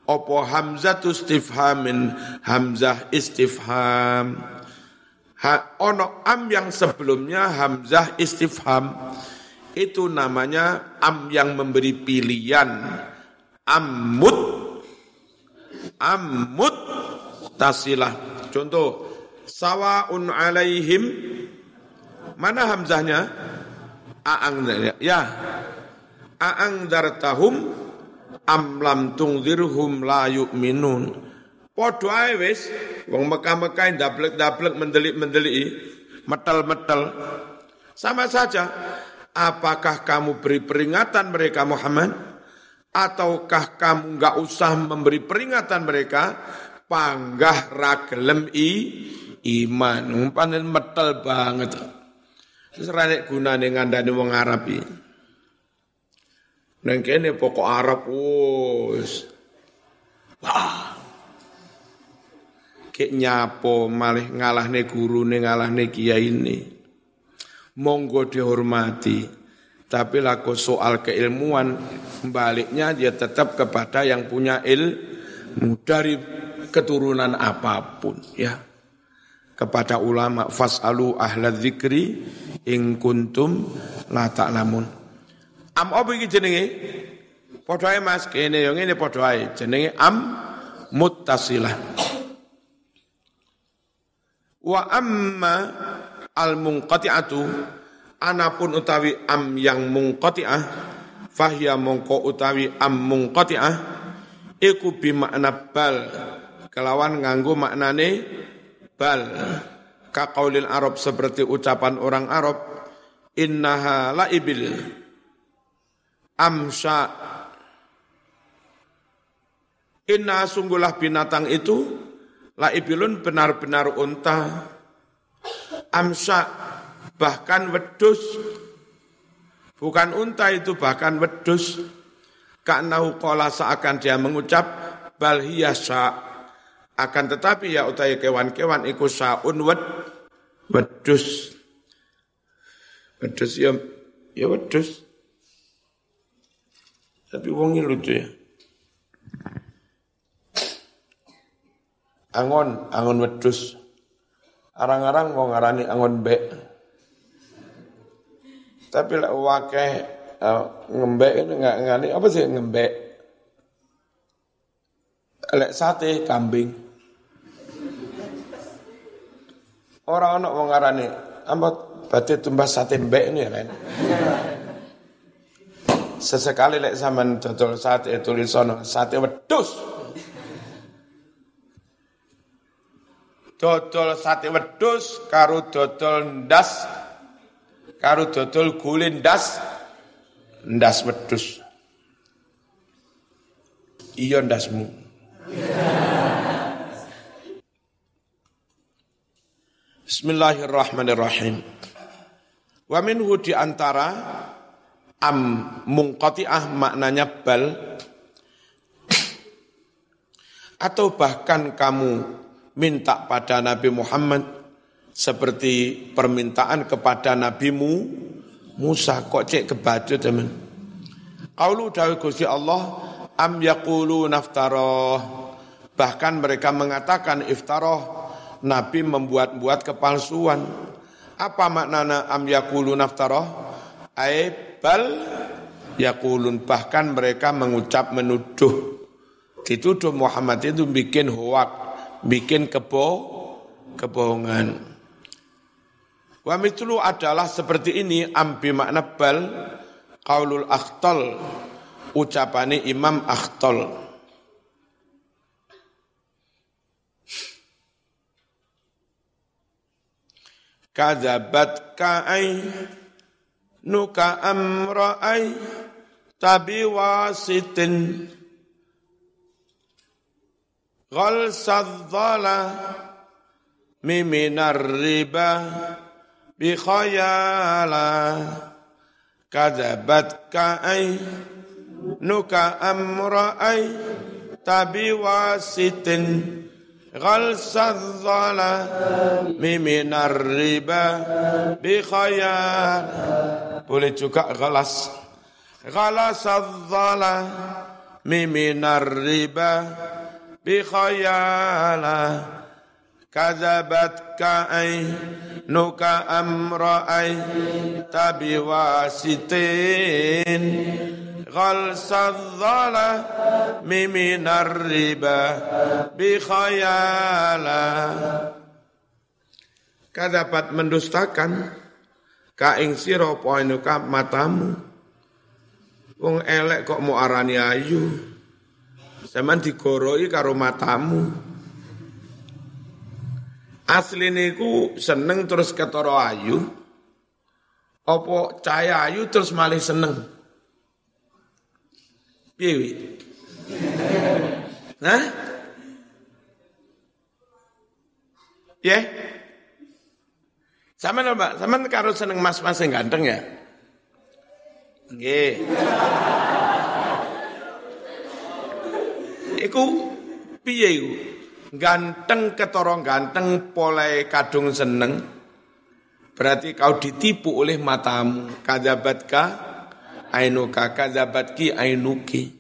opo hamzah istifhamin hamzah istifham. Ha ono am yang sebelumnya hamzah istifham. Itu namanya am yang memberi pilihan. Ammut ammut tasilah contoh sawaun alaihim Mana hamzahnya? Aang ya. Aang dartahum am lam tungzirhum la yu'minun. Podo ae wis wong Mekah-Mekah ndablek-ndablek mendelik-mendelik metel-metel. Sama saja. Apakah kamu beri peringatan mereka Muhammad? Ataukah kamu enggak usah memberi peringatan mereka? Panggah ragelem i iman. Umpanen metel banget. Terus ranek gunane ngandani wong Arab. Nang kene pokok Arab wis. Wah. Kek nyapo malih ngalahne gurune ngalahne kiai ini. Monggo dihormati. Tapi laku soal keilmuan, baliknya dia tetap kepada yang punya ilmu dari keturunan apa pun ya kepada ulama fasalu ahla dzikri ing kuntum la ta'lamun. Am apa iki jenenge? Padha Mas, kene yo ngene padha ae. Jenenge am muttasilah. Wa amma al munqati'atu anapun utawi am yang munqati'ah fahya mongko utawi am munqati'ah iku bi makna bal. Kelawan nganggo maknane bal. Ka qaulil Arab seperti ucapan orang Arab innaha laibil amsa inna sungguhlah binatang itu laibilun benar-benar unta. Amsa bahkan wedus bukan unta itu bahkan wedus ka'nahu qala seakan dia mengucap bal akan tetapi ya utai kewan-kewan iku saun wed wedus. Wedus ya ya wedus. Tapi wongi lucu ya. Angon, angon wedus. Arang-arang mau ngarani angon bek. Tapi lek wakeh uh, ngembek ini nggak ngani apa sih ngembek? Lek sate kambing. Orang anak wong ngarani ambot berarti tumbas sate mbek ini ya kan. Sesekali lek zaman dodol sate tulisono sate wedus. Dodol sate wedus karo dodol ndas karo dodol gulin ndas ndas wedus. Iya ndasmu. Bismillahirrahmanirrahim. Wa minhu di antara am mungqati'ah maknanya bal atau bahkan kamu minta pada Nabi Muhammad seperti permintaan kepada nabimu Musa kok cek kebaca teman. Qaulu dawi Gusti Allah am yaqulu naftarah bahkan mereka mengatakan iftarah Nabi membuat-buat kepalsuan. Apa maknanya am yakulu naftaroh? Aibal yakulun. Bahkan mereka mengucap menuduh. Dituduh Muhammad itu bikin hoak, bikin kebo, kebohongan. Wa mitlu adalah seperti ini ambi makna bal qaulul akhtal ucapane Imam Akhtal. kadzabat ka'ai nuka amra'ai tabi wasitin ghal sadzala miminar riba بخيالا كذبت كأي نك أمرأي تبواسط غلس الظلام من الربا بخيار boleh juga galas galas الظلام من الربا بخيال كذبت كأي nuka amra'ai tabi wasitin. Ghalsadzala miminar riba bi khayala. Ka dapat mendustakan ka ing siro matamu. Wong elek kok mau arani ayu. Zaman digoroi karo matamu. Asli niku seneng terus ketoro ayu Opo cahaya ayu terus malih seneng Piye wi? Hah? Ya? Sama lho Mbak, sama karo seneng mas-mas yang ganteng ya? Nggih. Iku piye iku? Ganteng ketorong ganteng polai kadung seneng. Berarti kau ditipu oleh matamu. Kadabatka ainuka kadzabatki ainuki.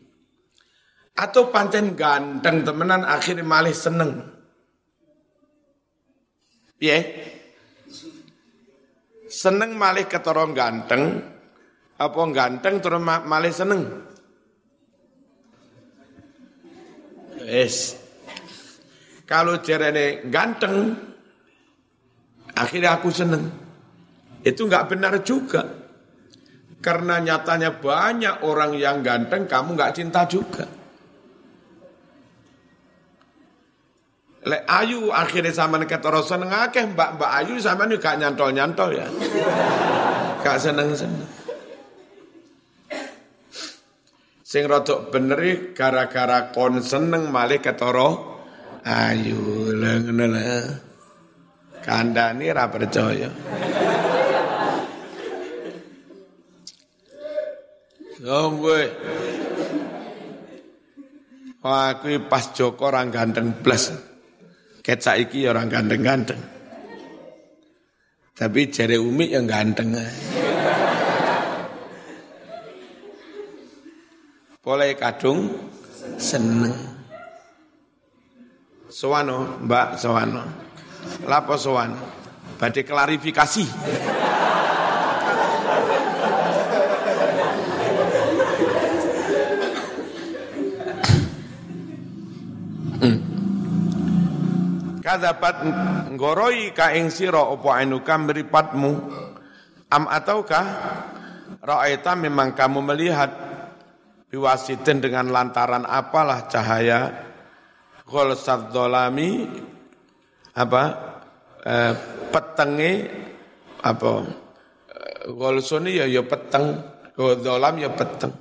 Atau pancen ganteng temenan akhirnya malih seneng. Piye? Seneng malih ketara ganteng apa ganteng terus malih seneng? Wes. Kalau jarene ganteng akhirnya aku seneng. Itu enggak benar juga. Karena nyatanya banyak orang yang ganteng kamu enggak cinta juga. Lek ayu akhirnya sama ketara seneng akeh mbak mbak ayu sama nih gak nyantol nyantol ya, gak seneng seneng. Sing rodok bener gara-gara kon seneng malih ketara ayu lha ngono lho. Kandhane ra percaya. Oh gue. Wah, aku pas Joko orang ganteng plus. Ket saiki ya orang ganteng-ganteng. Tapi jare Umi yang ganteng. Boleh kadung seneng. Soano, Mbak Soano. Lapo sowan? Badhe klarifikasi. Kadzabat ngoroi ka ing sira apa anuka mripatmu am ataukah ra'aita memang kamu melihat biwasitin dengan lantaran apalah cahaya ghalsad dolami apa eh, petenge apa ghalsuni ya ya peteng dolam ya peteng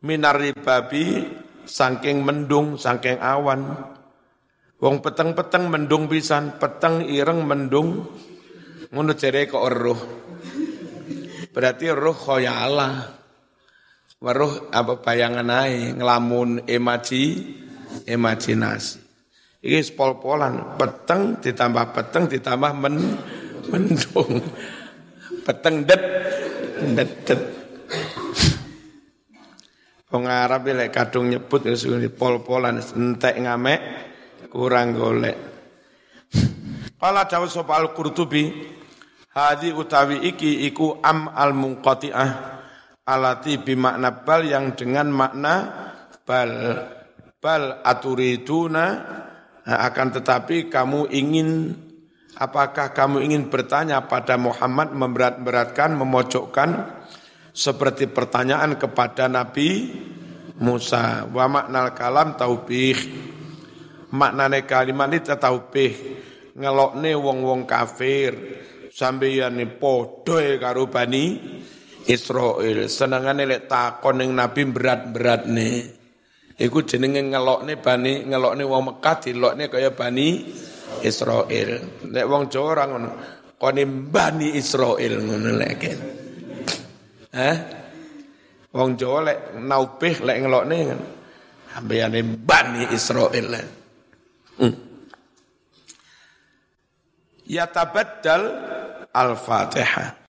minari babi saking mendung, saking awan. Wong peteng-peteng mendung pisan, peteng ireng mendung. Ngono jere kok roh. Berarti roh khoyala. Weruh apa bayangan ngelamun imaji imajinasi. Iki pol-polan, peteng ditambah peteng ditambah men, mendung. Peteng det, det, det. Wong Arab kadung nyebut pol-polan entek ngamek kurang golek. Kala dawuh sapa Al-Qurtubi hadi utawi iki iku am al munqati'ah alati bimakna bal yang dengan makna bal. Bal aturiduna akan tetapi kamu ingin apakah kamu ingin bertanya pada Muhammad memberat-beratkan memojokkan? Seperti pertanyaan kepada Nabi Musa wa maknal kalam taubih maknane kalimat ini taubih ngelokne wong-wong kafir sampeyan padha karo bani Israel senengane lek takon ning Nabi berat-berat nih iku jenenge ngelokne bani ngelokne wong Mekah dilokne kaya bani Israel lek wong Jawa ora ngono kone bani Israel ngono lek Eh? Wong Jawa lek naubih lek ngelokne kan. Ambeyane Bani Israil. Hmm. Ya tabaddal al-Fatihah.